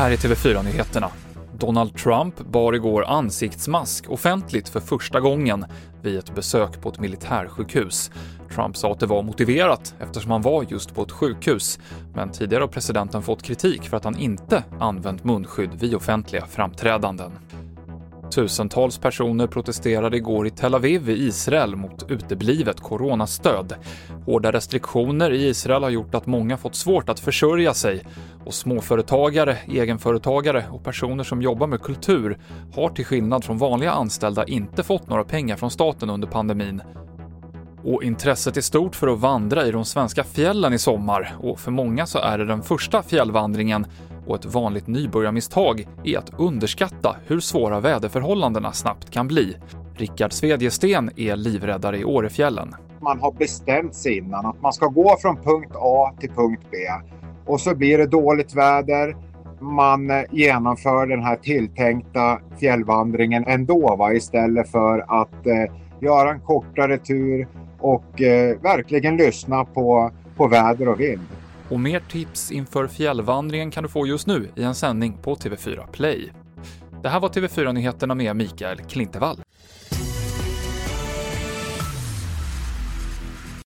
Här är TV4-nyheterna. Donald Trump bar igår ansiktsmask offentligt för första gången vid ett besök på ett militärsjukhus. Trump sa att det var motiverat eftersom han var just på ett sjukhus, men tidigare har presidenten fått kritik för att han inte använt munskydd vid offentliga framträdanden. Tusentals personer protesterade igår i Tel Aviv i Israel mot uteblivet coronastöd. Hårda restriktioner i Israel har gjort att många fått svårt att försörja sig och småföretagare, egenföretagare och personer som jobbar med kultur har till skillnad från vanliga anställda inte fått några pengar från staten under pandemin. Och intresset är stort för att vandra i de svenska fjällen i sommar och för många så är det den första fjällvandringen och ett vanligt nybörjarmisstag är att underskatta hur svåra väderförhållandena snabbt kan bli. Rickard Svedjesten är livräddare i Årefjällen. Man har bestämt sig innan att man ska gå från punkt A till punkt B och så blir det dåligt väder. Man genomför den här tilltänkta fjällvandringen ändå va? istället för att eh, göra en kortare tur och eh, verkligen lyssna på, på väder och vind. Och mer tips inför fjällvandringen kan du få just nu i en sändning på TV4 Play. Det här var TV4 Nyheterna med Mikael Klintevall.